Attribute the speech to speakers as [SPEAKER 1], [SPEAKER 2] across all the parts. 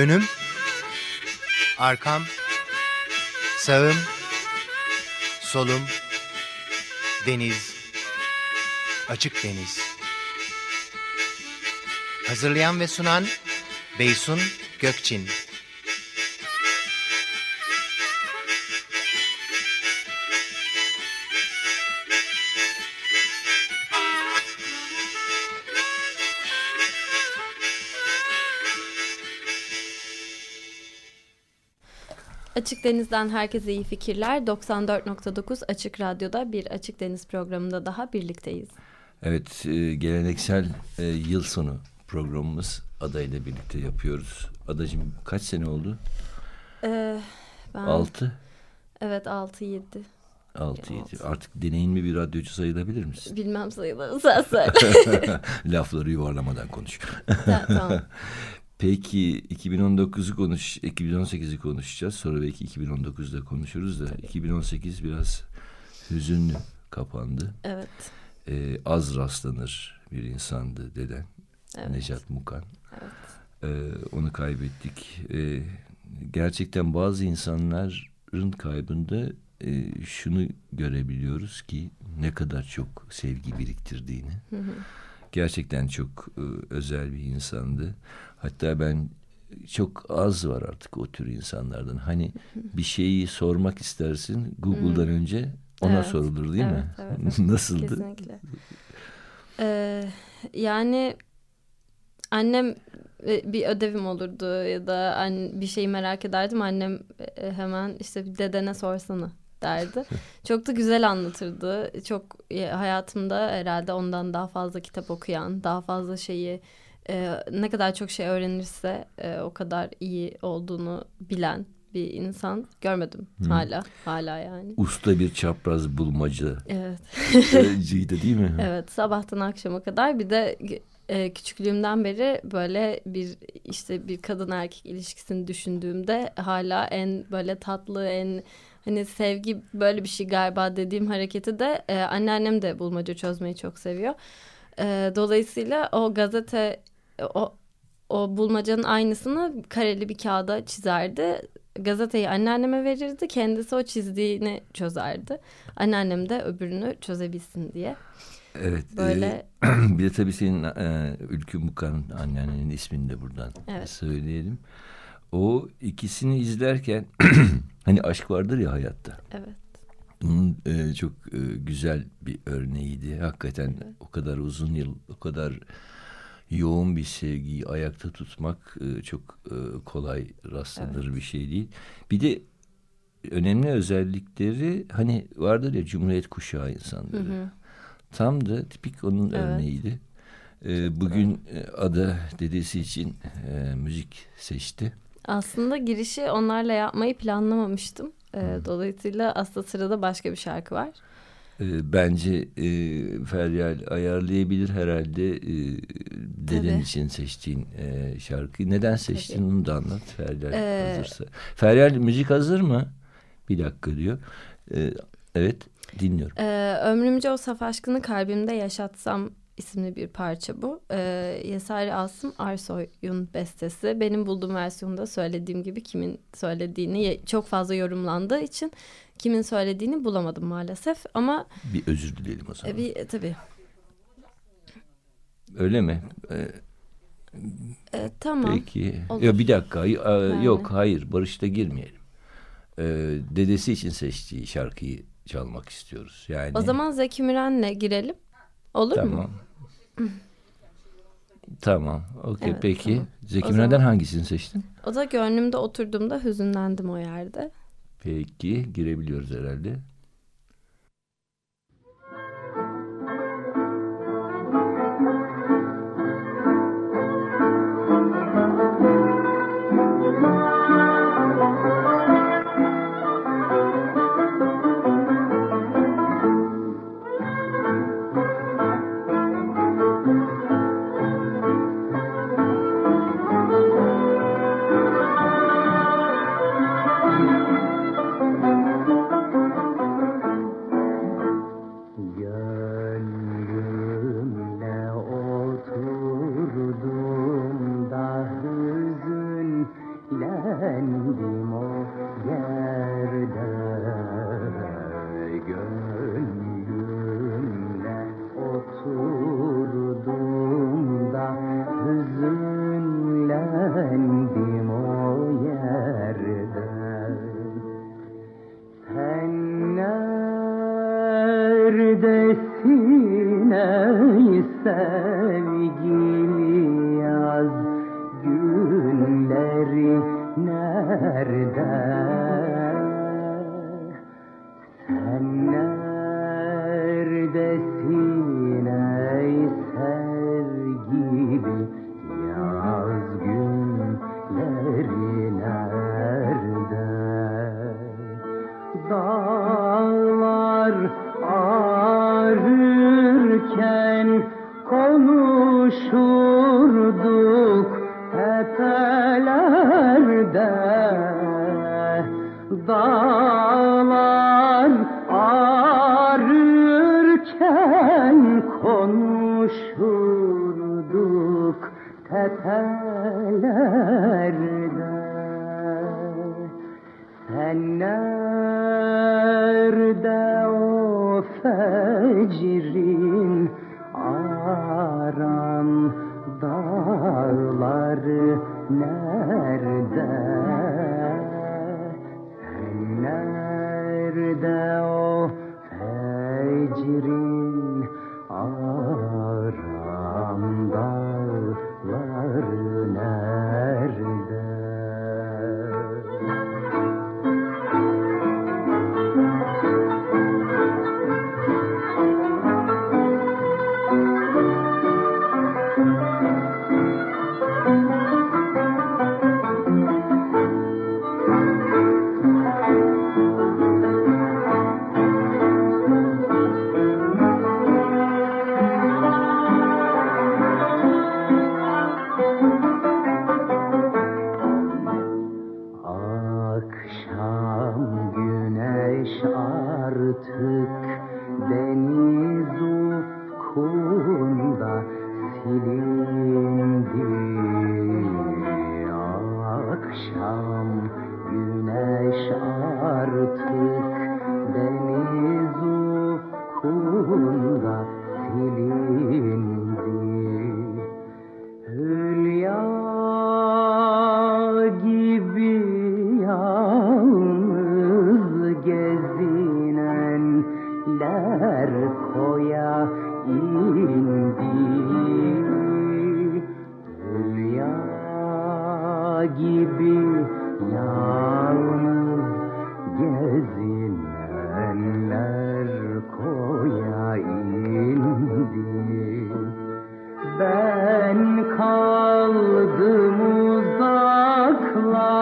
[SPEAKER 1] Önüm, arkam, sağım, solum, deniz, açık deniz. Hazırlayan ve sunan Beysun Gökçin.
[SPEAKER 2] Deniz'den herkese iyi fikirler. 94.9 Açık Radyo'da bir Açık Deniz programında daha birlikteyiz.
[SPEAKER 3] Evet, e, geleneksel e, yıl sonu programımız adayla birlikte yapıyoruz. Adacığım kaç sene oldu?
[SPEAKER 2] Ee, ben,
[SPEAKER 3] Altı.
[SPEAKER 2] Evet altı yedi.
[SPEAKER 3] Altı yedi.
[SPEAKER 2] altı.
[SPEAKER 3] Artık deneyimli bir radyocu sayılabilir misin?
[SPEAKER 2] Bilmem sayıları sen söyle.
[SPEAKER 3] Lafları yuvarlamadan konuş.
[SPEAKER 2] Ta- tamam.
[SPEAKER 3] Peki 2019'u konuş, 2018'i konuşacağız. Sonra belki 2019'da konuşuruz da 2018 biraz hüzünlü kapandı.
[SPEAKER 2] Evet.
[SPEAKER 3] Ee, az rastlanır bir insandı deden.
[SPEAKER 2] Evet.
[SPEAKER 3] Necat Mukan.
[SPEAKER 2] Evet.
[SPEAKER 3] Ee, onu kaybettik. Ee, gerçekten bazı insanların kaybında e, şunu görebiliyoruz ki ne kadar çok sevgi biriktirdiğini.
[SPEAKER 2] Hı hı.
[SPEAKER 3] Gerçekten çok e, özel bir insandı. Hatta ben çok az var artık o tür insanlardan. Hani bir şeyi sormak istersin Google'dan önce ona
[SPEAKER 2] Evet.
[SPEAKER 3] sorulur değil mi?
[SPEAKER 2] Evet, evet.
[SPEAKER 3] Nasıldı?
[SPEAKER 2] Kesinlikle. Ee, yani annem e, bir ödevim olurdu ya da bir şeyi merak ederdim. Annem e, hemen işte dedene sorsana derdi. Çok da güzel anlatırdı. Çok e, hayatımda herhalde ondan daha fazla kitap okuyan, daha fazla şeyi e, ne kadar çok şey öğrenirse e, o kadar iyi olduğunu bilen bir insan görmedim hala hala yani.
[SPEAKER 3] Usta bir çapraz bulmaca
[SPEAKER 2] Evet.
[SPEAKER 3] cıydı değil mi?
[SPEAKER 2] Evet sabahtan akşama kadar bir de e, küçüklüğümden beri böyle bir işte bir kadın erkek ilişkisini düşündüğümde hala en böyle tatlı en hani sevgi böyle bir şey galiba dediğim hareketi de e, anneannem de bulmaca çözmeyi çok seviyor. E, dolayısıyla o gazete o o bulmacanın aynısını kareli bir kağıda çizerdi. Gazeteyi anneanneme verirdi. Kendisi o çizdiğini çözerdi. Anneannem de öbürünü çözebilsin diye.
[SPEAKER 3] Evet.
[SPEAKER 2] Böyle
[SPEAKER 3] e, bir de tabii senin e, Ülkü Mukan anneannenin ismini de buradan
[SPEAKER 2] Evet.
[SPEAKER 3] söyleyelim. O ikisini izlerken hani aşk vardır ya hayatta.
[SPEAKER 2] evet.
[SPEAKER 3] Bunun e, çok e, güzel bir örneğiydi. Hakikaten o kadar uzun yıl, o kadar yoğun bir sevgiyi ayakta tutmak e, çok e, kolay rastlanır bir şey değil. Bir de önemli özellikleri hani vardır ya Cumhuriyet kuşağı insanları.
[SPEAKER 2] Hı hı.
[SPEAKER 3] Tam da tipik onun
[SPEAKER 2] Evet.
[SPEAKER 3] örneğiydi. E, bugün e, Ada dedesi için e, müzik seçti.
[SPEAKER 2] Aslında girişi onlarla yapmayı planlamamıştım. Ee, dolayısıyla aslında sırada başka bir şarkı var.
[SPEAKER 3] E, bence e, Feryal ayarlayabilir herhalde e, deden
[SPEAKER 2] Tabii.
[SPEAKER 3] için seçtiğin e, şarkıyı. Neden seçtin
[SPEAKER 2] Tabii.
[SPEAKER 3] onu da anlat Feryal
[SPEAKER 2] Ee,
[SPEAKER 3] hazırsa. Feryal müzik hazır mı? Bir dakika diyor. E, evet dinliyorum.
[SPEAKER 2] Ee, Ömrümce o saf aşkını kalbimde yaşatsam isimli bir parça bu. Ee, Yesari Asım Arsoy'un bestesi. Benim bulduğum versiyonda söylediğim gibi kimin söylediğini çok fazla yorumlandığı için kimin söylediğini bulamadım maalesef. Ama
[SPEAKER 3] Bir özür dileyelim o zaman.
[SPEAKER 2] e, bir e, tabii
[SPEAKER 3] Öyle mi? E,
[SPEAKER 2] E, tamam.
[SPEAKER 3] Peki.
[SPEAKER 2] Olur.
[SPEAKER 3] Yok bir dakika.
[SPEAKER 2] Yani.
[SPEAKER 3] Yok hayır Barış'ta girmeyelim. E, dedesi için seçtiği şarkıyı çalmak istiyoruz. Yani
[SPEAKER 2] O zaman Zeki Müren'le girelim. Olur mu?
[SPEAKER 3] Tamam. Tamam. Okey
[SPEAKER 2] Evet,
[SPEAKER 3] peki.
[SPEAKER 2] tamam.
[SPEAKER 3] Zeki
[SPEAKER 2] O
[SPEAKER 3] Müren'den
[SPEAKER 2] zaman-
[SPEAKER 3] hangisini seçtin?
[SPEAKER 2] O da gönlümde oturduğumda hüzünlendim o yerde.
[SPEAKER 3] Peki girebiliyoruz herhalde.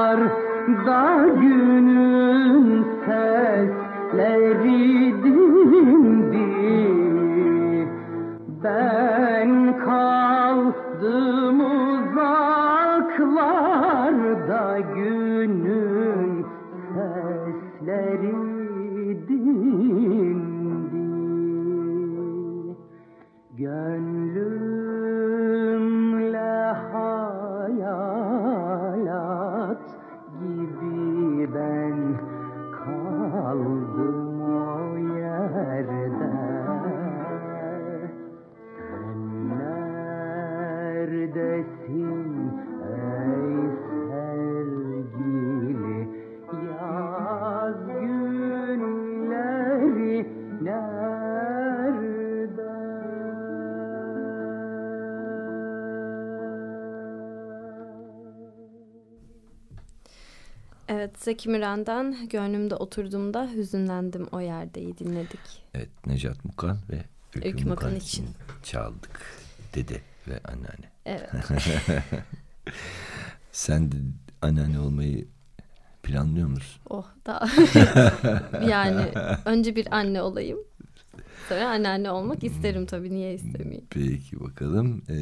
[SPEAKER 4] Uzaklarda günün
[SPEAKER 2] Zeki Müren'den Gönlümde Oturduğumda Hüzünlendim o yerdeyi dinledik.
[SPEAKER 3] Evet Necat Mukan ve Öykü,
[SPEAKER 2] Öykü
[SPEAKER 3] Mukan,
[SPEAKER 2] Mukan
[SPEAKER 3] için çaldık. Dede ve anneanne.
[SPEAKER 2] Evet.
[SPEAKER 3] Sen de anneanne olmayı planlıyor musun?
[SPEAKER 2] Oh da yani önce bir anne olayım. Sonra anneanne olmak isterim tabii niye istemeyeyim.
[SPEAKER 3] Peki bakalım. Ee,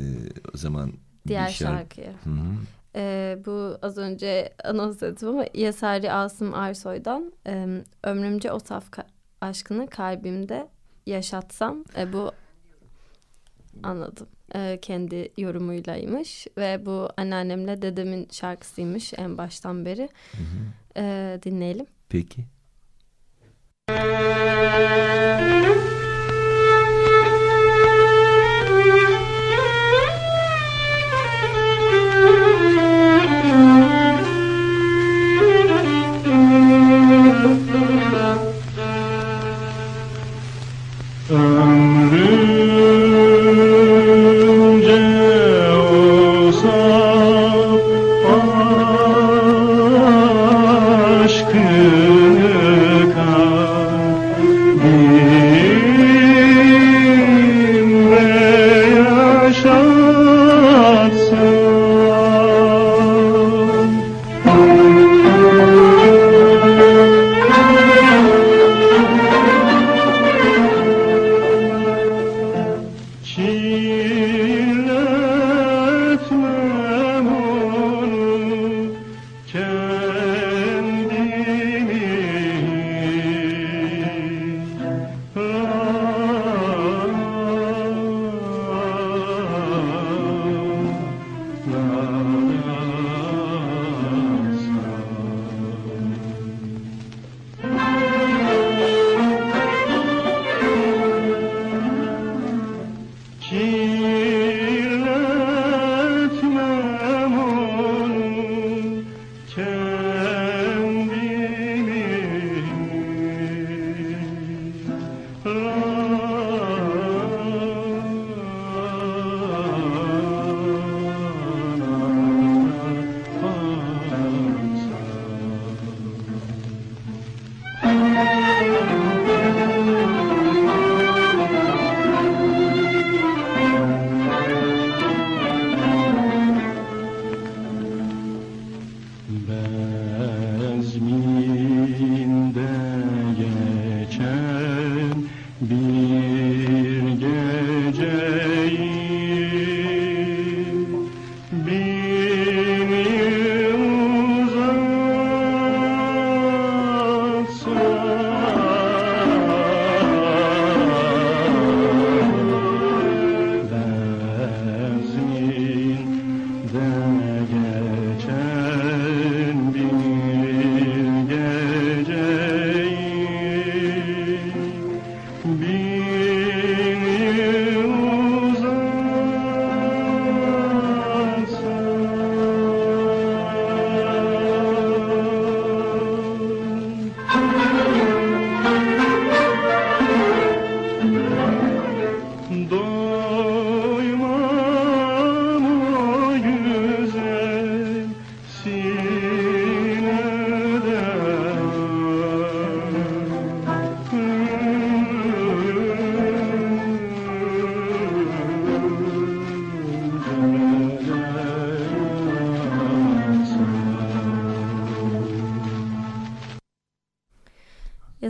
[SPEAKER 3] o zaman
[SPEAKER 2] Diğer
[SPEAKER 3] şarkı-
[SPEAKER 2] şarkıya.
[SPEAKER 3] Hı hı.
[SPEAKER 2] Ee, bu az önce anons ettim ama Yasari Asım Arsoy'dan e, Ömrümce o saf ka- aşkını kalbimde yaşatsam e, bu anladım. E, kendi yorumuylaymış ve bu anneannemle dedemin şarkısıymış en baştan beri. E, dinleyelim.
[SPEAKER 3] Peki.
[SPEAKER 4] Ömrüm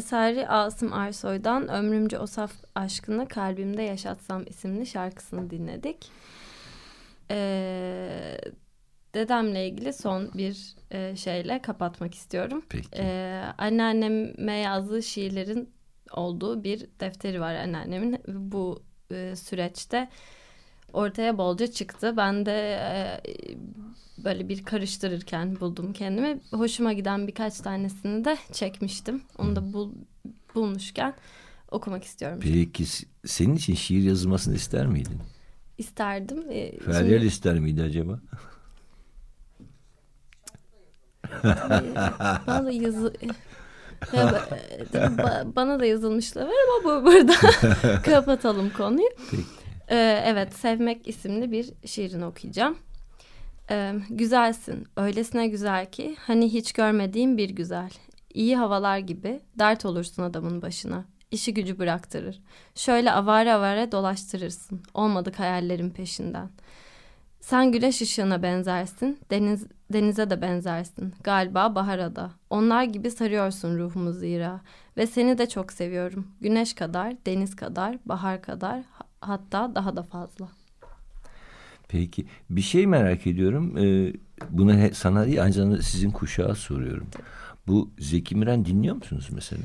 [SPEAKER 2] Yesari Asım Arsoy'dan Ömrümce o saf aşkını kalbimde yaşatsam isimli şarkısını dinledik. Ee, dedemle ilgili son bir e, şeyle kapatmak istiyorum.
[SPEAKER 3] Peki.
[SPEAKER 2] Ee, anneanneme yazdığı şiirlerin olduğu bir defteri var anneannemin. Bu e, süreçte ortaya bolca çıktı. Ben de e, böyle bir karıştırırken buldum kendimi. Hoşuma giden birkaç tanesini de çekmiştim. Onu da bul, bulmuşken okumak istiyorum.
[SPEAKER 3] Peki senin için şiir yazılmasını ister miydin?
[SPEAKER 2] İsterdim. Ee,
[SPEAKER 3] Feryal
[SPEAKER 2] şimdi-
[SPEAKER 3] ister miydi acaba?
[SPEAKER 2] Da yazı... Ya, ba- ba- bana da yazılmışlar var ama bu burada kapatalım konuyu.
[SPEAKER 3] Peki.
[SPEAKER 2] Ee, evet, Sevmek isimli bir şiirini okuyacağım. Ee, güzelsin, öylesine güzel ki hani hiç görmediğim bir güzel. İyi havalar gibi dert olursun adamın başına. İşi gücü bıraktırır. Şöyle avare avare dolaştırırsın. Olmadık hayallerin peşinden. Sen güneş ışığına benzersin, deniz, denize de benzersin. Galiba bahara da. Onlar gibi sarıyorsun ruhumu zira. Ve seni de çok seviyorum. Güneş kadar, deniz kadar, bahar kadar, hatta daha da fazla.
[SPEAKER 3] Peki bir şey merak ediyorum. Ee, bunu he- sana değil ancak sizin kuşağa soruyorum. Bu Zeki Müren dinliyor musunuz mesela?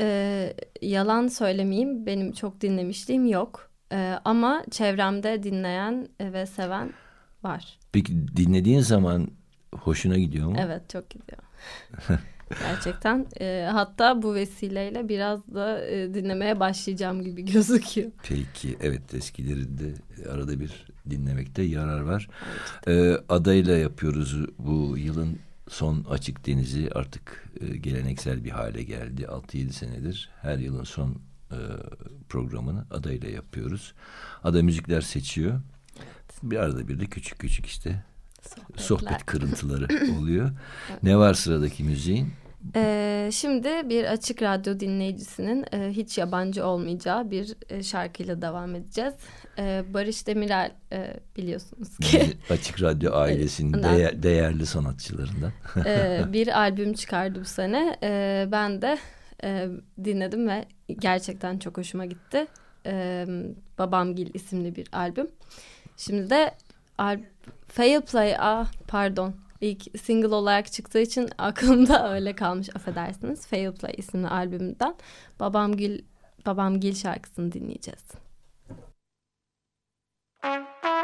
[SPEAKER 2] Ee, yalan söylemeyeyim, benim çok dinlemişliğim yok. Ee, ama çevremde dinleyen ve seven var.
[SPEAKER 3] Peki dinlediğin zaman hoşuna gidiyor mu?
[SPEAKER 2] Evet, çok gidiyor. Gerçekten. Ee, hatta bu vesileyle biraz da e, dinlemeye başlayacağım gibi gözüküyor.
[SPEAKER 3] Peki evet eskileri de arada bir dinlemekte yarar var. Ee, adayla yapıyoruz bu yılın son açık denizi artık e, geleneksel bir hale geldi. 6-7 senedir her yılın son e, programını adayla yapıyoruz. Ada müzikler seçiyor. Bir arada bir de küçük küçük işte
[SPEAKER 2] Sohbetler.
[SPEAKER 3] sohbet kırıntıları oluyor. Ne var sıradaki müziğin?
[SPEAKER 2] Ee, şimdi bir açık radyo dinleyicisinin e, hiç yabancı olmayacağı bir e, şarkıyla devam edeceğiz. Ee, Barış Demirel e, biliyorsunuz ki
[SPEAKER 3] Bizi Açık Radyo ailesinin değer- değerli sanatçılarından.
[SPEAKER 2] e, bir albüm çıkardı bu sene. E, ben de e, dinledim ve gerçekten çok hoşuma gitti. E, Babamgil isimli bir albüm. Şimdi de al Fail Play, ah pardon. İlk single olarak çıktığı için aklımda öyle kalmış affedersiniz. Fail Play isimli albümden Babamgil Babamgil şarkısını dinleyeceğiz.
[SPEAKER 5] Thank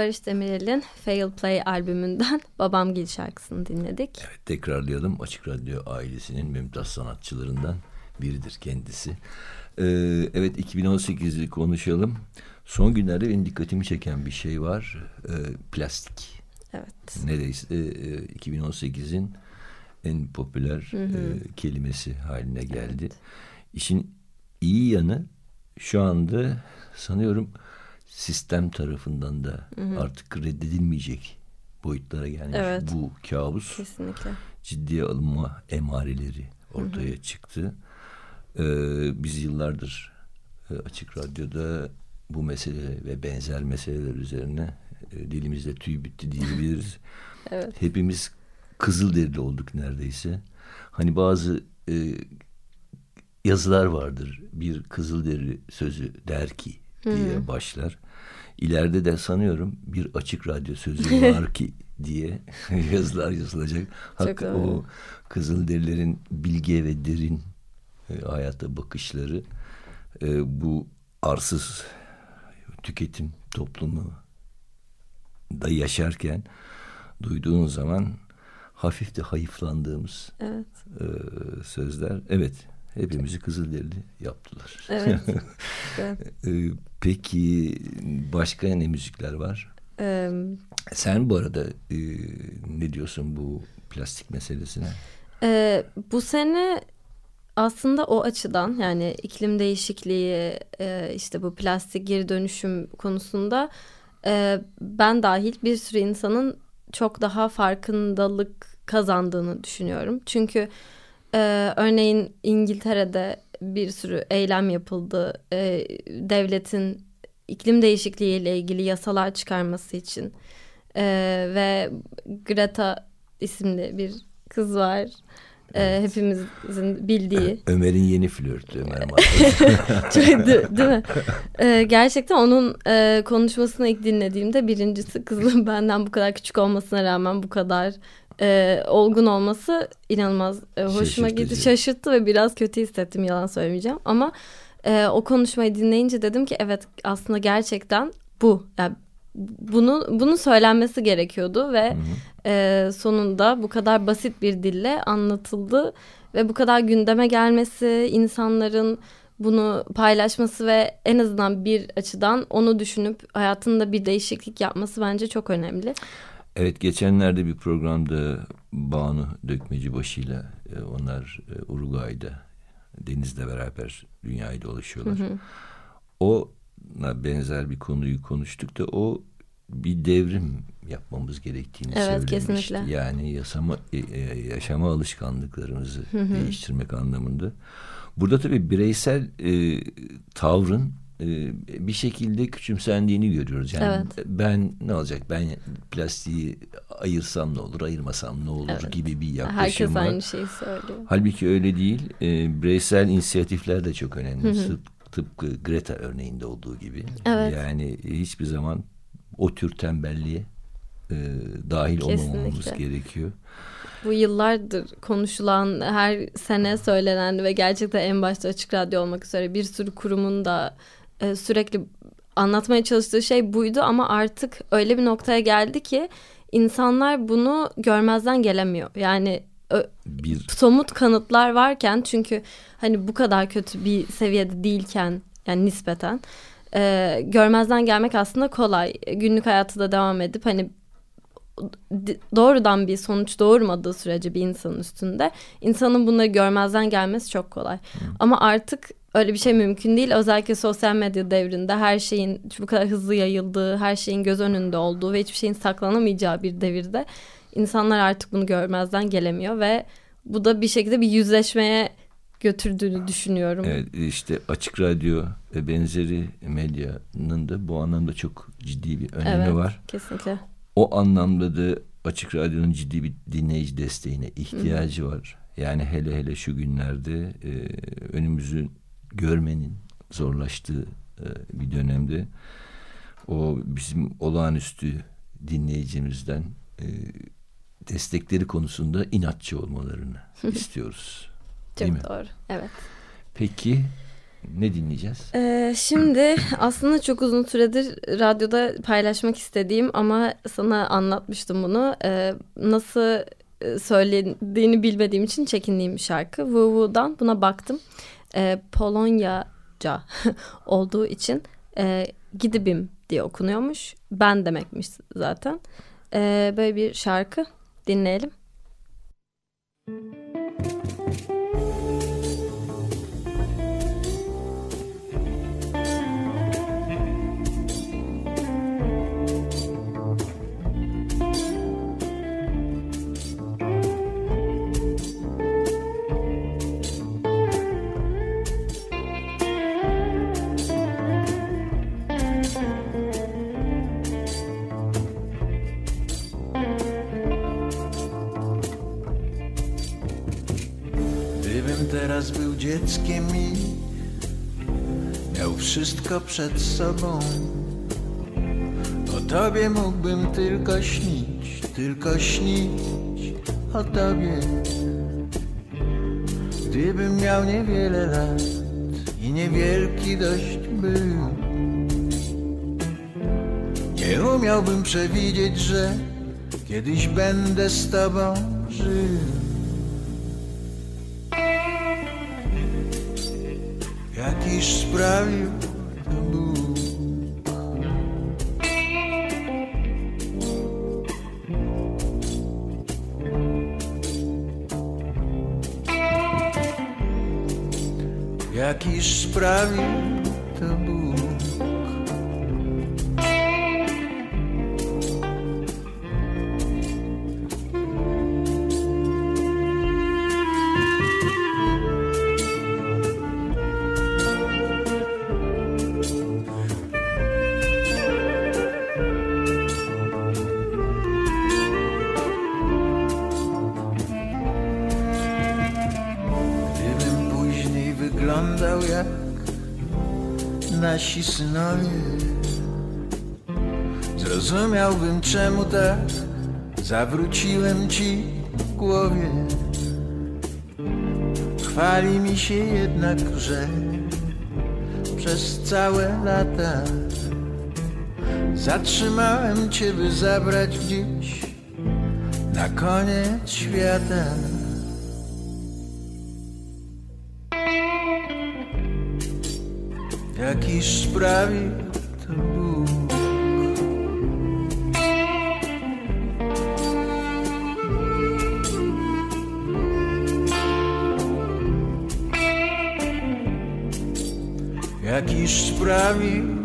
[SPEAKER 2] Barış Demirel'in Fail Play albümünden Babam Gil şarkısını dinledik.
[SPEAKER 3] Evet tekrarlayalım. Açık Radyo ailesinin mümtaz sanatçılarından biridir kendisi. Ee, evet 2018'i konuşalım. Son günlerde benim dikkatimi çeken bir şey var. Ee, plastik.
[SPEAKER 2] Evet.
[SPEAKER 3] Neredeyse e, 2018'in en popüler
[SPEAKER 2] Hı hı.
[SPEAKER 3] e, kelimesi haline geldi. İşin iyi yanı şu anda sanıyorum sistem tarafından da artık reddedilmeyecek boyutlara gelmiş.
[SPEAKER 2] Evet.
[SPEAKER 3] Bu kabus
[SPEAKER 2] Kesinlikle.
[SPEAKER 3] ciddiye alınma emareleri ortaya çıktı. Ee, biz yıllardır e, Açık Radyo'da bu mesele ve benzer meseleler üzerine e, dilimizde tüy bitti diyebiliriz.
[SPEAKER 2] Evet.
[SPEAKER 3] Hepimiz kızılderili olduk neredeyse. Hani bazı e, yazılar vardır. Bir kızılderili sözü der ki diye başlar. İleride de sanıyorum bir açık radyo sözü var ki diye yazılar yazılacak.
[SPEAKER 2] Doğru.
[SPEAKER 3] o kızılderililerin bilge ve derin e, hayata bakışları e, bu arsız tüketim toplumu da yaşarken duyduğun zaman hafif de hayıflandığımız
[SPEAKER 2] Evet.
[SPEAKER 3] e, sözler. Evet, hepimizi Kızılderili yaptılar.
[SPEAKER 2] Evet. evet.
[SPEAKER 3] E, peki başka ne müzikler var?
[SPEAKER 2] Ee,
[SPEAKER 3] Sen bu arada e, ne diyorsun bu plastik meselesine?
[SPEAKER 2] Ee, bu sene aslında o açıdan yani iklim değişikliği e, işte bu plastik geri dönüşüm konusunda e, ben dahil bir sürü insanın çok daha farkındalık kazandığını düşünüyorum. Çünkü e, örneğin İngiltere'de bir sürü eylem yapıldı. E, devletin iklim değişikliği ile ilgili yasalar çıkarması için E, ve Greta isimli bir kız var. E, hepimizin bildiği.
[SPEAKER 3] Ömer'in yeni flörtü Ömer.
[SPEAKER 2] Çok, de- değil mi? E, gerçekten onun e, konuşmasını ilk dinlediğimde birincisi kızın benden bu kadar küçük olmasına rağmen bu kadar e, olgun olması inanılmaz e, hoşuma gitti. Şaşırttı ve biraz kötü hissettim yalan söylemeyeceğim. Ama e, o konuşmayı dinleyince dedim ki evet aslında gerçekten bu. Yani bunu bunun söylenmesi gerekiyordu ve e, sonunda bu kadar basit bir dille anlatıldı ve bu kadar gündeme gelmesi, insanların bunu paylaşması ve en azından bir açıdan onu düşünüp hayatında bir değişiklik yapması bence çok önemli.
[SPEAKER 3] Evet geçenlerde bir programda Banu Dökmeci ile onlar e, Uruguay'da Deniz'le beraber dünyayı dolaşıyorlar. Ona benzer bir konuyu konuştuk da o bir devrim yapmamız gerektiğini
[SPEAKER 2] Evet,
[SPEAKER 3] söylemişti.
[SPEAKER 2] kesinlikle.
[SPEAKER 3] Yani yaşama, e, e, yaşama alışkanlıklarımızı değiştirmek anlamında. Burada tabii bireysel e, tavrın bir şekilde küçümsendiğini görüyoruz. Yani
[SPEAKER 2] Evet.
[SPEAKER 3] ben ne olacak? Ben plastiği ayırsam ne olur, ayırmasam ne olur
[SPEAKER 2] Evet.
[SPEAKER 3] gibi bir yaklaşım
[SPEAKER 2] Herkes
[SPEAKER 3] var.
[SPEAKER 2] aynı şeyi söylüyor.
[SPEAKER 3] Halbuki öyle değil. E, bireysel inisiyatifler de çok önemli. Tıp- tıpkı Greta örneğinde olduğu gibi.
[SPEAKER 2] Evet.
[SPEAKER 3] Yani hiçbir zaman o tür tembelliğe e, dahil olmamamız
[SPEAKER 2] Kesinlikle.
[SPEAKER 3] gerekiyor.
[SPEAKER 2] Bu yıllardır konuşulan, her sene söylenen ve gerçekten en başta Açık Radyo olmak üzere bir sürü kurumun da e, sürekli anlatmaya çalıştığı şey buydu ama artık öyle bir noktaya geldi ki insanlar bunu görmezden gelemiyor. Yani
[SPEAKER 3] Bir
[SPEAKER 2] somut kanıtlar varken çünkü hani bu kadar kötü bir seviyede değilken yani nispeten e, görmezden gelmek aslında kolay. Günlük hayatı da devam edip hani doğrudan bir sonuç doğurmadığı sürece bir insanın üstünde insanın bunları görmezden gelmesi çok kolay. Ama artık öyle bir şey mümkün değil. Özellikle sosyal medya devrinde her şeyin bu kadar hızlı yayıldığı, her şeyin göz önünde olduğu ve hiçbir şeyin saklanamayacağı bir devirde insanlar artık bunu görmezden gelemiyor ve bu da bir şekilde bir yüzleşmeye götürdüğünü düşünüyorum.
[SPEAKER 3] evet, işte açık radyo ve benzeri medyanın da bu anlamda çok ciddi bir önemi
[SPEAKER 2] Evet,
[SPEAKER 3] var.
[SPEAKER 2] Kesinlikle.
[SPEAKER 3] O anlamda da Açık Radyo'nun ciddi bir dinleyici desteğine ihtiyacı var. Yani hele hele şu günlerde e, önümüzü görmenin zorlaştığı e, bir dönemde o bizim olağanüstü dinleyicimizden e, destekleri konusunda inatçı olmalarını istiyoruz.
[SPEAKER 2] Çok
[SPEAKER 3] Değil mi?
[SPEAKER 2] doğru. Evet.
[SPEAKER 3] Peki ne dinleyeceğiz?
[SPEAKER 2] Ee, şimdi aslında çok uzun süredir radyoda paylaşmak istediğim ama sana anlatmıştım bunu. Ee, nasıl e, söylediğini bilmediğim için çekindiğim bir şarkı. Wu Wu'dan buna baktım. Ee, Polonyaca olduğu için e, gidibim diye okunuyormuş. Ben demekmiş zaten. Ee, böyle bir şarkı dinleyelim.
[SPEAKER 5] Gdybym dzieckiem i miał wszystko przed sobą, o tobie mógłbym tylko śnić, tylko śnić o tobie. Gdybym miał niewiele lat i niewielki dość był, nie umiałbym przewidzieć, że kiedyś będę z tobą żył. ispravio Jakiś sprawił nasi synowie, zrozumiałbym czemu tak zawróciłem ci w głowie. Chwali mi się jednak, że przez całe lata zatrzymałem cię, by zabrać gdzieś na koniec świata. jakiż sprawi to Bóg.
[SPEAKER 2] Jakiż sprawi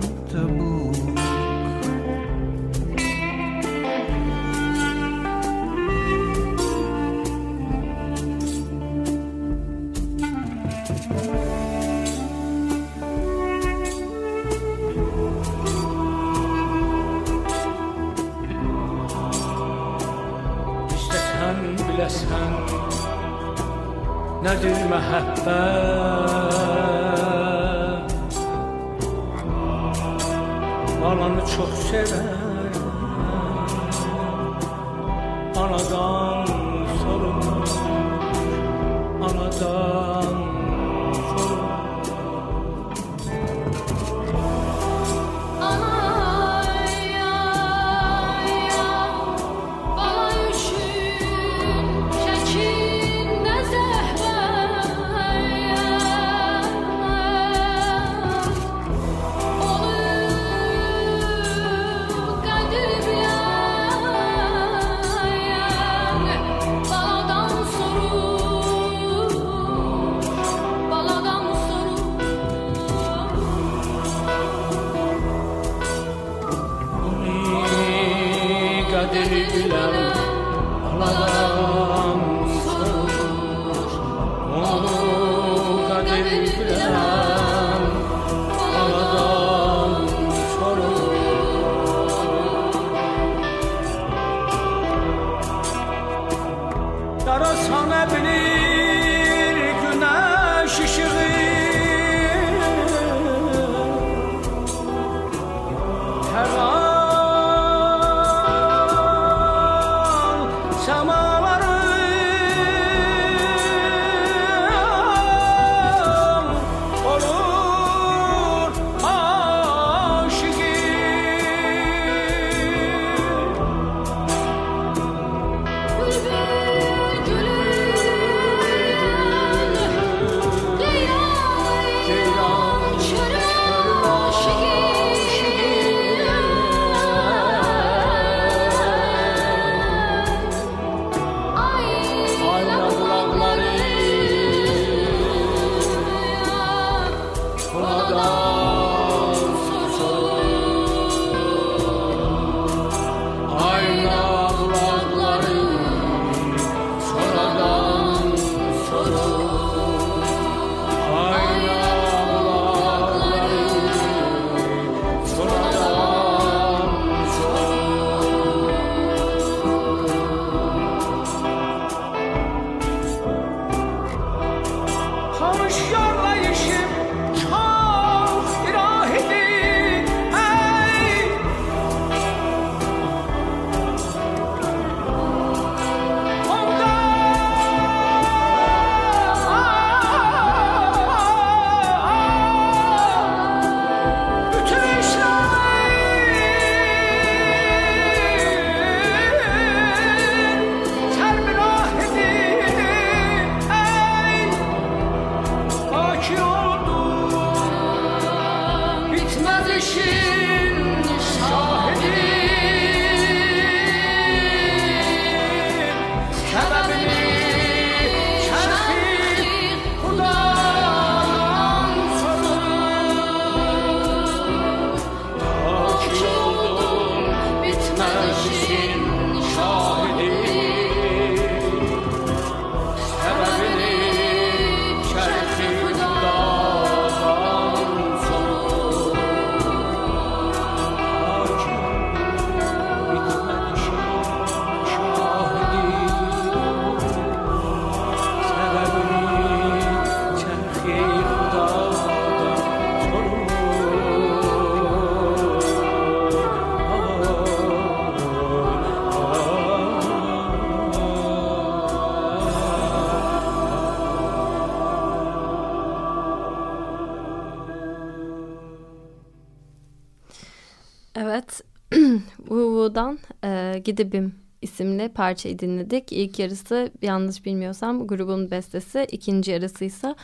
[SPEAKER 2] Gidibim isimli parçayı dinledik. İlk yarısı yanlış bilmiyorsam grubun bestesi, ikinci yarısı ise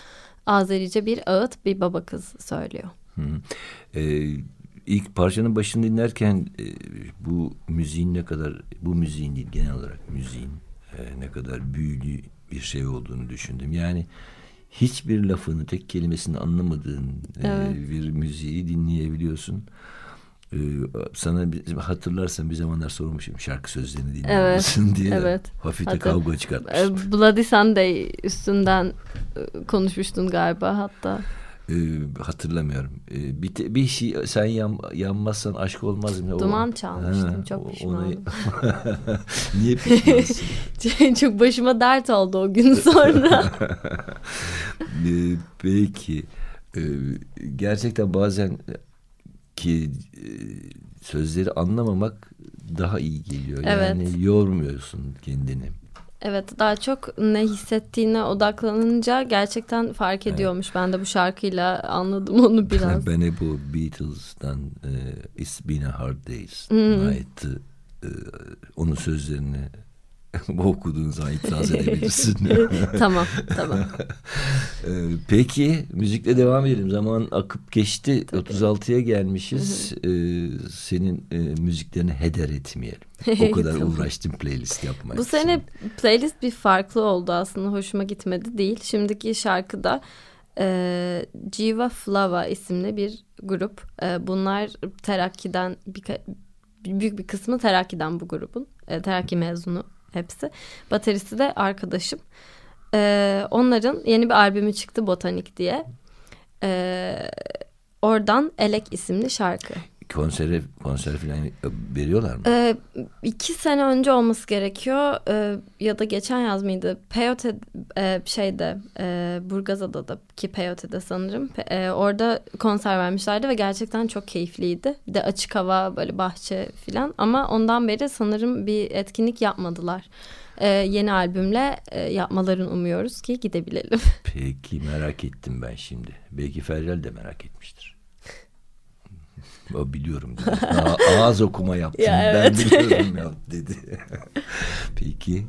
[SPEAKER 2] Azerice bir ağıt bir baba kız söylüyor.
[SPEAKER 3] Hı. Ee, ilk parçanın başını dinlerken e, bu müziğin ne kadar bu müziğin değil genel olarak müziğin e, ne kadar büyülü bir şey olduğunu düşündüm. Yani hiçbir lafını tek kelimesini anlamadığın e,
[SPEAKER 2] Evet.
[SPEAKER 3] bir müziği dinleyebiliyorsun. Ee, sana bir, hatırlarsan bir zamanlar sormuşum şarkı sözlerini dinliyor
[SPEAKER 2] Evet,
[SPEAKER 3] musun diye.
[SPEAKER 2] evet.
[SPEAKER 3] Hafif de kavga çıkartmıştım.
[SPEAKER 2] E, Bloody Sunday üstünden e, konuşmuştun galiba hatta.
[SPEAKER 3] Ee, hatırlamıyorum. Ee, bir, te- bir şey sen yan, yanmazsan aşk olmaz mı? O-
[SPEAKER 2] Duman çalmıştım,
[SPEAKER 3] Ha,
[SPEAKER 2] çok
[SPEAKER 3] o-
[SPEAKER 2] pişmanım.
[SPEAKER 3] Niye pişmansın?
[SPEAKER 2] Çok başıma dert oldu o gün sonra.
[SPEAKER 3] Ee, peki. Ee, gerçekten bazen ki e, sözleri anlamamak daha iyi geliyor. Yani
[SPEAKER 2] Evet.
[SPEAKER 3] yormuyorsun kendini.
[SPEAKER 2] evet daha çok ne hissettiğine odaklanınca gerçekten fark ediyormuş. Ben de bu şarkıyla anladım onu biraz.
[SPEAKER 3] Ben hep o Beatles'tan e, It's Been a Hard Day's
[SPEAKER 2] Hmm.
[SPEAKER 3] Night'ı e, onun sözlerini okuduğun zaman itiraz edebilirsin.
[SPEAKER 2] tamam tamam.
[SPEAKER 3] Ee, Peki müzikle devam edelim. Zaman akıp geçti. 36'ya gelmişiz. Ee, senin e, müziklerini heder etmeyelim. O kadar
[SPEAKER 2] Tamam.
[SPEAKER 3] uğraştım playlist yapmak
[SPEAKER 2] Bu sene playlist bir farklı oldu aslında hoşuma gitmedi değil. Şimdiki şarkıda e, Jiva Flava isimli bir grup. E, bunlar Terakki'den birka- büyük bir kısmı Terakki'den bu grubun. E, Terakki mezunu hepsi. Bateristi de arkadaşım. E, onların yeni bir albümü çıktı Botanik diye. E, oradan Elek isimli şarkı.
[SPEAKER 3] Konsere, konser falan veriyorlar mı?
[SPEAKER 2] Ee, iki sene önce olması gerekiyor Ee, ya da geçen yaz mıydı? Peyote e, şeyde e, Burgazada'da ki Peyote'de sanırım e, orada konser vermişlerdi ve gerçekten çok keyifliydi. Bir de açık hava böyle bahçe filan ama ondan beri sanırım bir etkinlik yapmadılar. Ee, yeni albümle e, yapmalarını umuyoruz ki gidebilelim.
[SPEAKER 3] Peki merak ettim ben şimdi. Belki Feryal de merak etmiştir. Biliyorum dedi. Ağız okuma yaptım.
[SPEAKER 2] Ya
[SPEAKER 3] ben
[SPEAKER 2] evet.
[SPEAKER 3] biliyorum ya dedi. Peki.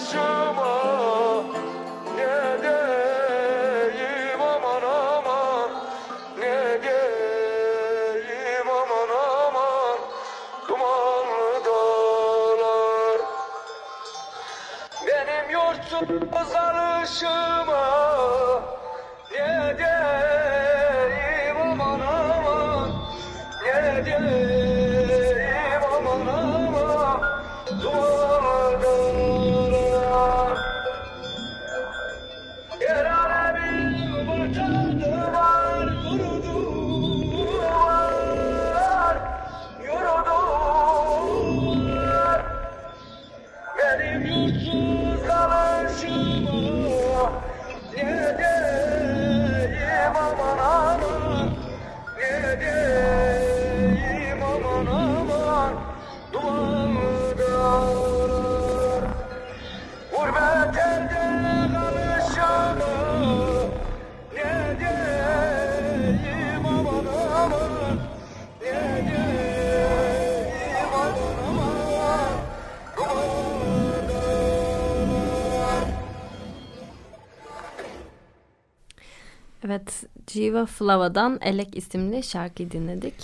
[SPEAKER 2] show. Jiva Flava'dan Elek isimli şarkıyı dinledik.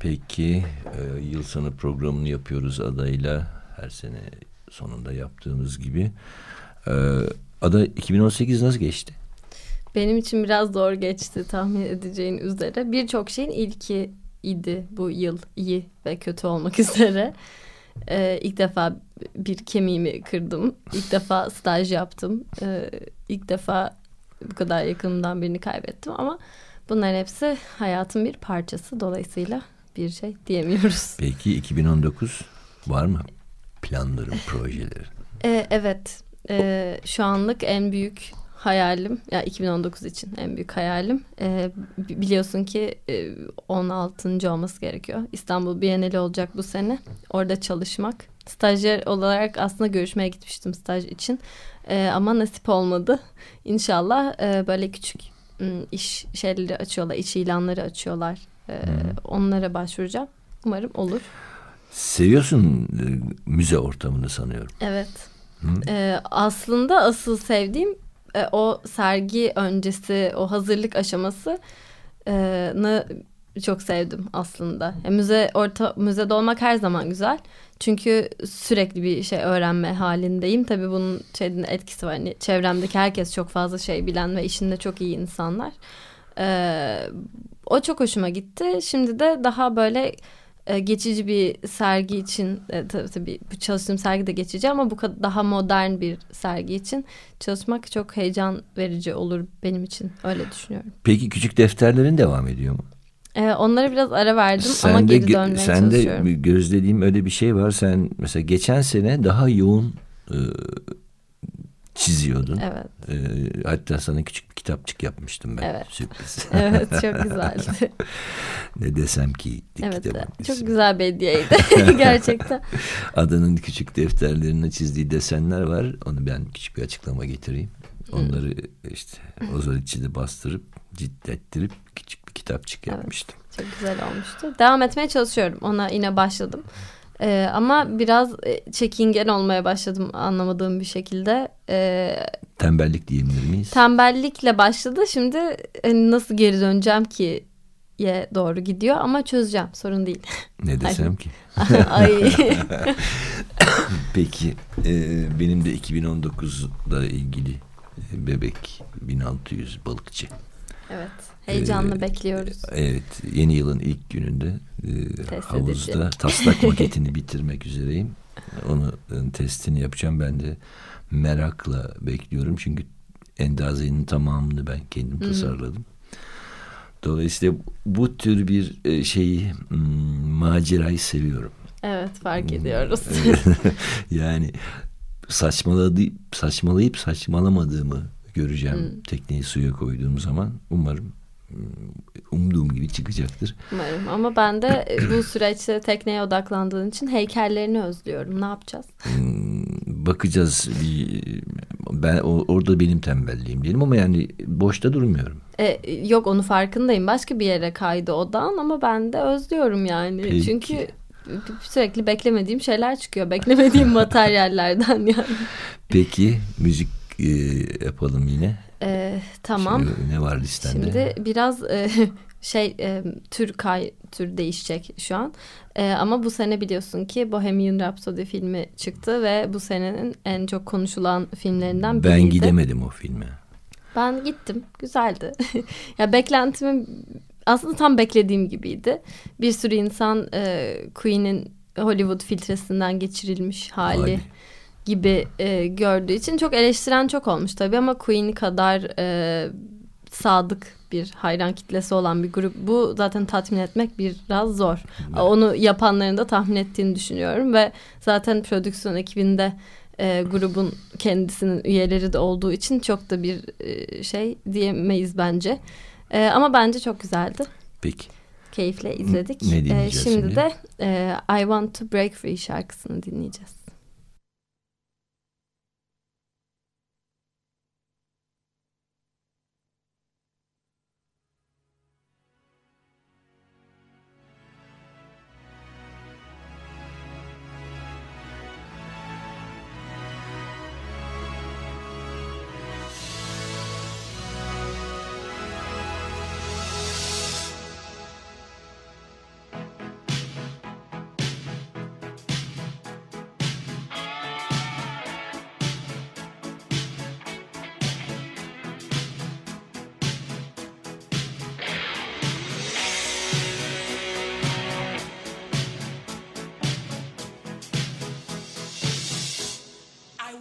[SPEAKER 3] Peki e, yıl sonu programını yapıyoruz adayla her sene sonunda yaptığımız gibi. E, ada 2018 nasıl geçti?
[SPEAKER 2] Benim için biraz zor geçti tahmin edeceğin üzere. Birçok şeyin ilki idi bu yıl iyi ve kötü olmak üzere. Ee, ilk defa bir kemiğimi kırdım. İlk defa staj yaptım. Ee, ilk defa bu kadar yakınımdan birini kaybettim ama bunların hepsi hayatın bir parçası. Dolayısıyla bir şey diyemiyoruz.
[SPEAKER 3] Peki 2019 var mı planların, projelerin?
[SPEAKER 2] Ee, evet. Ee, şu anlık en büyük hayalim ya 2019 için en büyük hayalim e, biliyorsun ki e, 16. olması gerekiyor. İstanbul Bienali olacak bu sene. Orada çalışmak. Stajyer olarak aslında görüşmeye gitmiştim staj için. E, ama nasip olmadı. İnşallah e, böyle küçük m, iş şeyleri açıyorlar, iş ilanları açıyorlar. E, onlara başvuracağım. Umarım olur.
[SPEAKER 3] Seviyorsun e, müze ortamını sanıyorum.
[SPEAKER 2] Evet. Ee, aslında asıl sevdiğim e, o sergi öncesi o hazırlık aşamasını çok sevdim aslında. Ya, müze orta müzede olmak her zaman güzel. Çünkü sürekli bir şey öğrenme halindeyim. Tabii bunun şeyin etkisi var. Hani çevremdeki herkes çok fazla şey bilen ve işinde çok iyi insanlar. Ee, o çok hoşuma gitti. Şimdi de daha böyle e, geçici bir sergi için e, tabii, tabii çalıştığım sergi de geçici ama bu kadar daha modern bir sergi için çalışmak çok heyecan verici olur benim için öyle düşünüyorum.
[SPEAKER 3] Peki küçük defterlerin devam ediyor mu?
[SPEAKER 2] E, onlara biraz ara verdim ama
[SPEAKER 3] de,
[SPEAKER 2] geri dönmeye
[SPEAKER 3] sen
[SPEAKER 2] çalışıyorum.
[SPEAKER 3] de gözlediğim öyle bir şey var. Sen mesela geçen sene daha yoğun e, çiziyordun.
[SPEAKER 2] Evet.
[SPEAKER 3] E, hatta sana küçük bir kitapçık yapmıştım ben.
[SPEAKER 2] Evet.
[SPEAKER 3] Sürpriz.
[SPEAKER 2] Evet çok güzeldi.
[SPEAKER 3] ne desem ki
[SPEAKER 2] evet
[SPEAKER 3] kitabın
[SPEAKER 2] çok
[SPEAKER 3] ismi.
[SPEAKER 2] güzel bir hediyeydi gerçekten.
[SPEAKER 3] Adanın küçük defterlerine çizdiği desenler var. Onu ben küçük bir açıklama getireyim. Onları işte ozol içinde bastırıp cidlettirip küçük kitapçık yapmıştım.
[SPEAKER 2] Çok güzel olmuştu. Devam etmeye çalışıyorum. Ona yine başladım. Ee, ama biraz e, çekingen olmaya başladım anlamadığım bir şekilde. Ee,
[SPEAKER 3] Tembellik diyebilir miyiz?
[SPEAKER 2] tembellikle başladı. Şimdi hani nasıl geri döneceğim ki ye doğru gidiyor ama çözeceğim. Sorun değil.
[SPEAKER 3] ne desem ki?
[SPEAKER 2] Ay.
[SPEAKER 3] Peki e, benim de 2019'da ilgili e, bebek 1600 balıkçı.
[SPEAKER 2] Evet. Heyecanla
[SPEAKER 3] Ee,
[SPEAKER 2] bekliyoruz.
[SPEAKER 3] Evet yeni yılın ilk gününde e,
[SPEAKER 2] Test
[SPEAKER 3] havuzda
[SPEAKER 2] edeceğim.
[SPEAKER 3] taslak maketini bitirmek üzereyim. Onu e, testini yapacağım. Ben de merakla bekliyorum. Çünkü endazenin tamamını ben kendim tasarladım. Dolayısıyla bu tür bir e, şeyi hmm, macerayı seviyorum.
[SPEAKER 2] Evet fark ediyoruz.
[SPEAKER 3] yani saçmaladı, saçmalayıp saçmalamadığımı göreceğim
[SPEAKER 2] Hmm.
[SPEAKER 3] tekneyi suya koyduğum zaman. Umarım hmm, umduğum gibi çıkacaktır.
[SPEAKER 2] Umarım. Ama ben de e, bu süreçte tekneye odaklandığın için heykellerini özlüyorum. Ne yapacağız?
[SPEAKER 3] Hmm, bakacağız. Ben orada benim tembelliğim diyelim ama yani boşta durmuyorum.
[SPEAKER 2] E, yok onu farkındayım. Başka bir yere kaydı odan ama ben de özlüyorum yani.
[SPEAKER 3] Peki.
[SPEAKER 2] Çünkü sürekli beklemediğim şeyler çıkıyor. Beklemediğim materyallerden yani.
[SPEAKER 3] Peki müzik e, yapalım yine.
[SPEAKER 2] E, tamam.
[SPEAKER 3] Şimdi ne var listende?
[SPEAKER 2] Şimdi biraz e, şey e, tür kay tür değişecek şu an. E, ama bu sene biliyorsun ki Bohemian Rhapsody filmi çıktı ve bu senenin en çok konuşulan filmlerinden biriydi.
[SPEAKER 3] ben gidemedim o filme.
[SPEAKER 2] Ben gittim. Güzeldi. ya beklentimin aslında tam beklediğim gibiydi. Bir sürü insan e, Queen'in Hollywood filtresinden geçirilmiş hali
[SPEAKER 3] Hali.
[SPEAKER 2] Gibi e, gördüğü için çok eleştiren çok olmuş tabii ama Queen kadar e, sadık bir hayran kitlesi olan bir grup. Bu zaten tatmin etmek biraz zor. Onu yapanların da tahmin ettiğini düşünüyorum ve zaten prodüksiyon ekibinde e, grubun kendisinin üyeleri de olduğu için çok da bir e, şey diyemeyiz bence. E, ama bence çok güzeldi.
[SPEAKER 3] Peki.
[SPEAKER 2] Keyifle izledik.
[SPEAKER 3] Ne
[SPEAKER 2] E, şimdi,
[SPEAKER 3] şimdi?
[SPEAKER 2] de e, I Want to Break Free şarkısını dinleyeceğiz.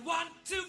[SPEAKER 6] one, two,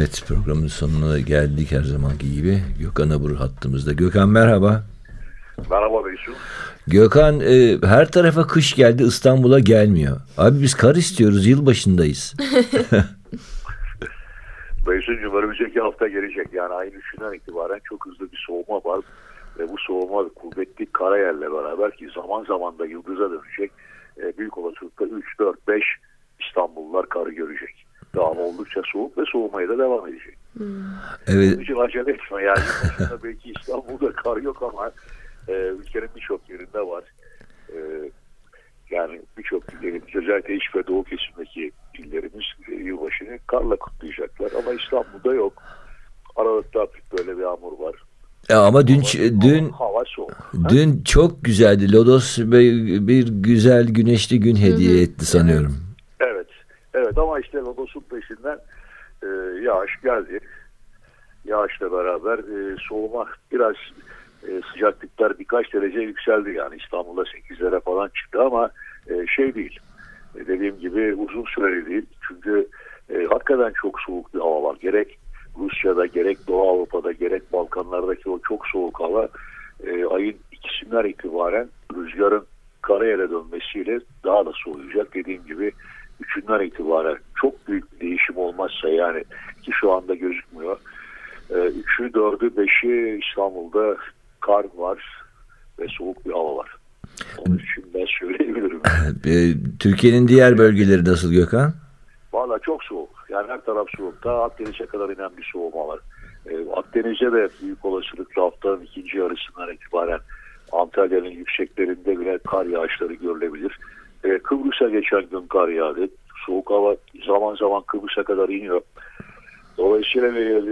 [SPEAKER 3] Evet programın sonuna geldik her zamanki gibi. Gökhan Abur hattımızda. Gökhan merhaba.
[SPEAKER 6] Merhaba Beysun.
[SPEAKER 3] Gökhan e, her tarafa kış geldi İstanbul'a gelmiyor. Abi biz kar istiyoruz yılbaşındayız.
[SPEAKER 6] Beysun'cum önümüzdeki hafta gelecek. Yani ayın 3'ünden itibaren çok hızlı bir soğuma var. Ve bu soğuma kuvvetli karayerle beraber ki zaman zaman da yıldıza dönecek. E, büyük olasılıkla 3, 4, 5 İstanbullular karı görecek. Daha oldukça soğuk ve soğumaya da devam edecek.
[SPEAKER 3] Evet
[SPEAKER 6] Onun için acele etme. Yani belki İstanbul'da kar yok ama e, ülkenin birçok yerinde var. E, yani birçok illerimiz özellikle iç ve doğu kesimdeki illerimiz e, yılbaşını karla kutlayacaklar. Ama İstanbul'da yok. Aralıkta hafif böyle bir yağmur var.
[SPEAKER 3] Ya ama dün
[SPEAKER 6] Hava-
[SPEAKER 3] dün
[SPEAKER 6] hava soğuk.
[SPEAKER 3] dün çok güzeldi. Lodos bir, bir güzel güneşli gün hediye etti sanıyorum.
[SPEAKER 6] Evet. Evet ama işte Lodos'un peşinden e, yağış geldi. Yağışla beraber e, soğuma biraz e, sıcaklıklar birkaç derece yükseldi yani İstanbul'da 8'lere falan çıktı ama e, şey değil. E, dediğim gibi uzun süreli değil. Çünkü e, hakikaten çok soğuk bir hava var. Gerek Rusya'da gerek Doğu Avrupa'da gerek Balkanlardaki o çok soğuk hava e, ayın ikisinden itibaren rüzgarın karayere dönmesiyle daha da soğuyacak. Dediğim gibi üçünden itibaren çok büyük bir değişim olmazsa yani ki şu anda gözükmüyor. E, üçü, dördü, beşi İstanbul'da kar var ve soğuk bir hava var. Onun için ben söyleyebilirim.
[SPEAKER 3] E, Türkiye'nin diğer bölgeleri nasıl Gökhan?
[SPEAKER 6] Valla çok soğuk. Yani her taraf soğuk. Daha Akdeniz'e kadar inen bir soğuma var. Ee, Akdeniz'e de büyük olasılıkla haftanın ikinci yarısından itibaren Antalya'nın yükseklerinde bile kar yağışları görülebilir. Ee, Kıbrıs'a geçen gün kar yağdı. Soğuk hava zaman zaman Kıbrıs'a kadar iniyor. Dolayısıyla e,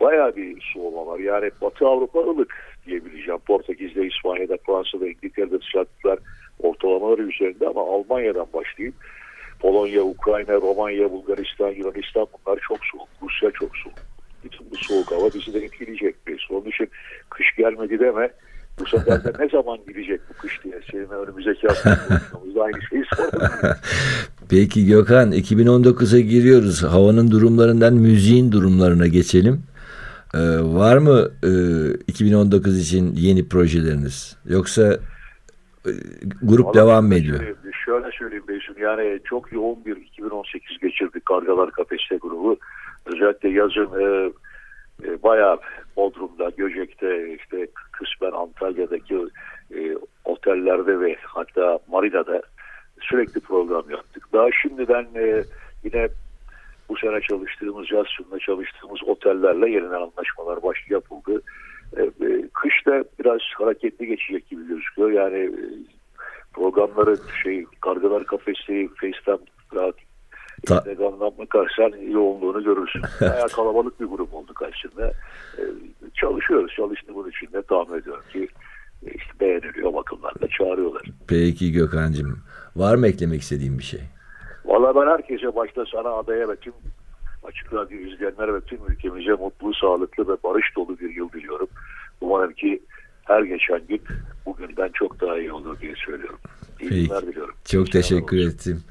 [SPEAKER 6] bayağı bir soğuma var. Yani Batı Avrupa ılık diyebileceğim. Portekiz'de, İspanya'da, Fransa'da, İngiltere'de sıcaklıklar ortalamaları üzerinde ama Almanya'dan başlayayım. Polonya, Ukrayna, Romanya, Bulgaristan, Yunanistan bunlar çok soğuk. Rusya çok soğuk. Bütün bu soğuk hava bizi de etkileyecek. Onun için kış gelmedi deme. Bu sefer de ne zaman gidecek bu kış diye. Senin önümüzdeki hafta aynı şeyi sordum.
[SPEAKER 3] Peki Gökhan 2019'a giriyoruz. Havanın durumlarından müziğin durumlarına geçelim. Ee, var mı e, 2019 için yeni projeleriniz? Yoksa e, grup
[SPEAKER 6] Vallahi
[SPEAKER 3] devam mı ediyor?
[SPEAKER 6] söyleyeyim, Şöyle söyleyeyim Beysun yani çok yoğun bir 2018 geçirdik Kargalar Kafeste grubu. Özellikle yazın e, e, bayağı Bodrum'da, Göcek'te, işte kısmen Antalya'daki e, otellerde ve hatta Marina'da sürekli program yaptık. Daha şimdiden e, yine bu sene çalıştığımız, yaz sonunda çalıştığımız otellerle yeniden anlaşmalar baş yapıldı. E, e, kışta biraz hareketli geçecek gibi gözüküyor. Yani e, programları şey Kargalar Kafesi, rahat
[SPEAKER 3] Ta-
[SPEAKER 6] Instagram'dan bakarsan yoğunluğunu görürsün. Bayağı kalabalık bir grup olduk aslında. E, çalışıyoruz. Çalıştığımız için de tahmin ediyorum ki e, işte beğeniliyor bakımlarla çağırıyorlar.
[SPEAKER 3] Peki Gökhan'cığım var mı eklemek istediğin bir şey?
[SPEAKER 6] Valla ben herkese başta sana adaya ve tüm açık radyo izleyenler ve tüm ülkemize mutlu, sağlıklı ve barış dolu bir yıl diliyorum. Umarım ki her geçen gün bugünden çok daha iyi olur diye söylüyorum. İyi
[SPEAKER 3] Peki.
[SPEAKER 6] günler diliyorum.
[SPEAKER 3] Çok
[SPEAKER 6] İyi
[SPEAKER 3] teşekkür
[SPEAKER 6] olsun.
[SPEAKER 3] ettim.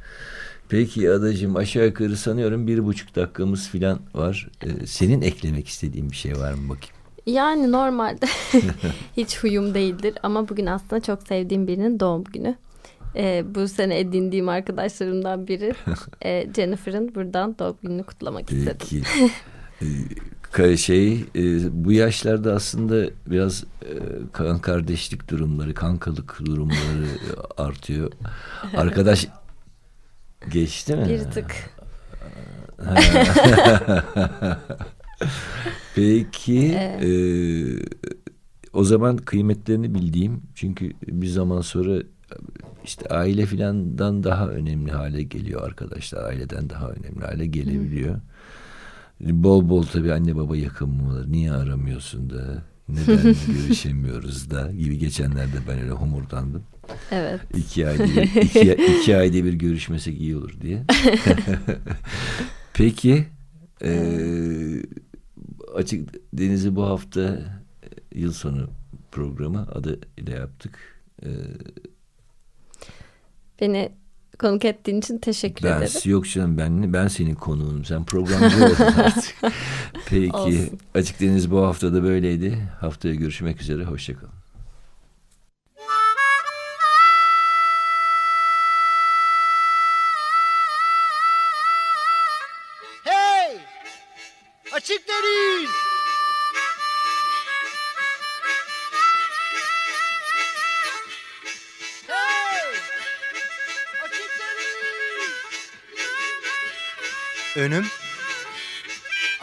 [SPEAKER 3] Peki adacığım aşağı yukarı sanıyorum bir buçuk dakikamız falan var. Ee, senin eklemek istediğin bir şey var mı bakayım?
[SPEAKER 2] Yani normalde hiç huyum değildir ama bugün aslında çok sevdiğim birinin doğum günü. Ee, bu sene edindiğim arkadaşlarımdan biri Ee, Jennifer'ın buradan doğum gününü kutlamak istedim.
[SPEAKER 3] Peki. Ee, şey e, bu yaşlarda aslında biraz e, kan kardeşlik durumları, kankalık durumları e, artıyor. Arkadaş geçti mi?
[SPEAKER 2] Bir tık.
[SPEAKER 3] Peki
[SPEAKER 2] Evet.
[SPEAKER 3] e, o zaman kıymetlerini bildiğim çünkü bir zaman sonra işte aile filandan daha önemli hale geliyor arkadaşlar. Aileden daha önemli hale gelebiliyor. Bol bol tabii anne baba yakınmaları. Niye aramıyorsun da? Neden görüşemiyoruz da? Gibi geçenlerde ben öyle homurdandım.
[SPEAKER 2] Evet.
[SPEAKER 3] İki ayda iki, iki ayda bir görüşmesek iyi olur diye. Peki eee, Açık Deniz'i bu hafta e, yıl sonu programı adı ile yaptık. Eee,
[SPEAKER 2] Beni konuk ettiğin için teşekkür
[SPEAKER 3] Ben
[SPEAKER 2] ederim.
[SPEAKER 3] yok canım ben ben senin konuğunum. Sen programcı oldun artık. Peki
[SPEAKER 2] Olsun.
[SPEAKER 3] Açık Deniz bu hafta da böyleydi. Haftaya görüşmek üzere. Hoşçakalın.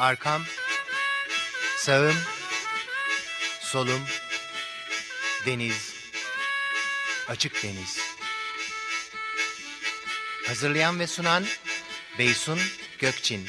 [SPEAKER 1] Arkam, sağım, solum, deniz, açık deniz. Hazırlayan ve sunan Beysun Gökçin.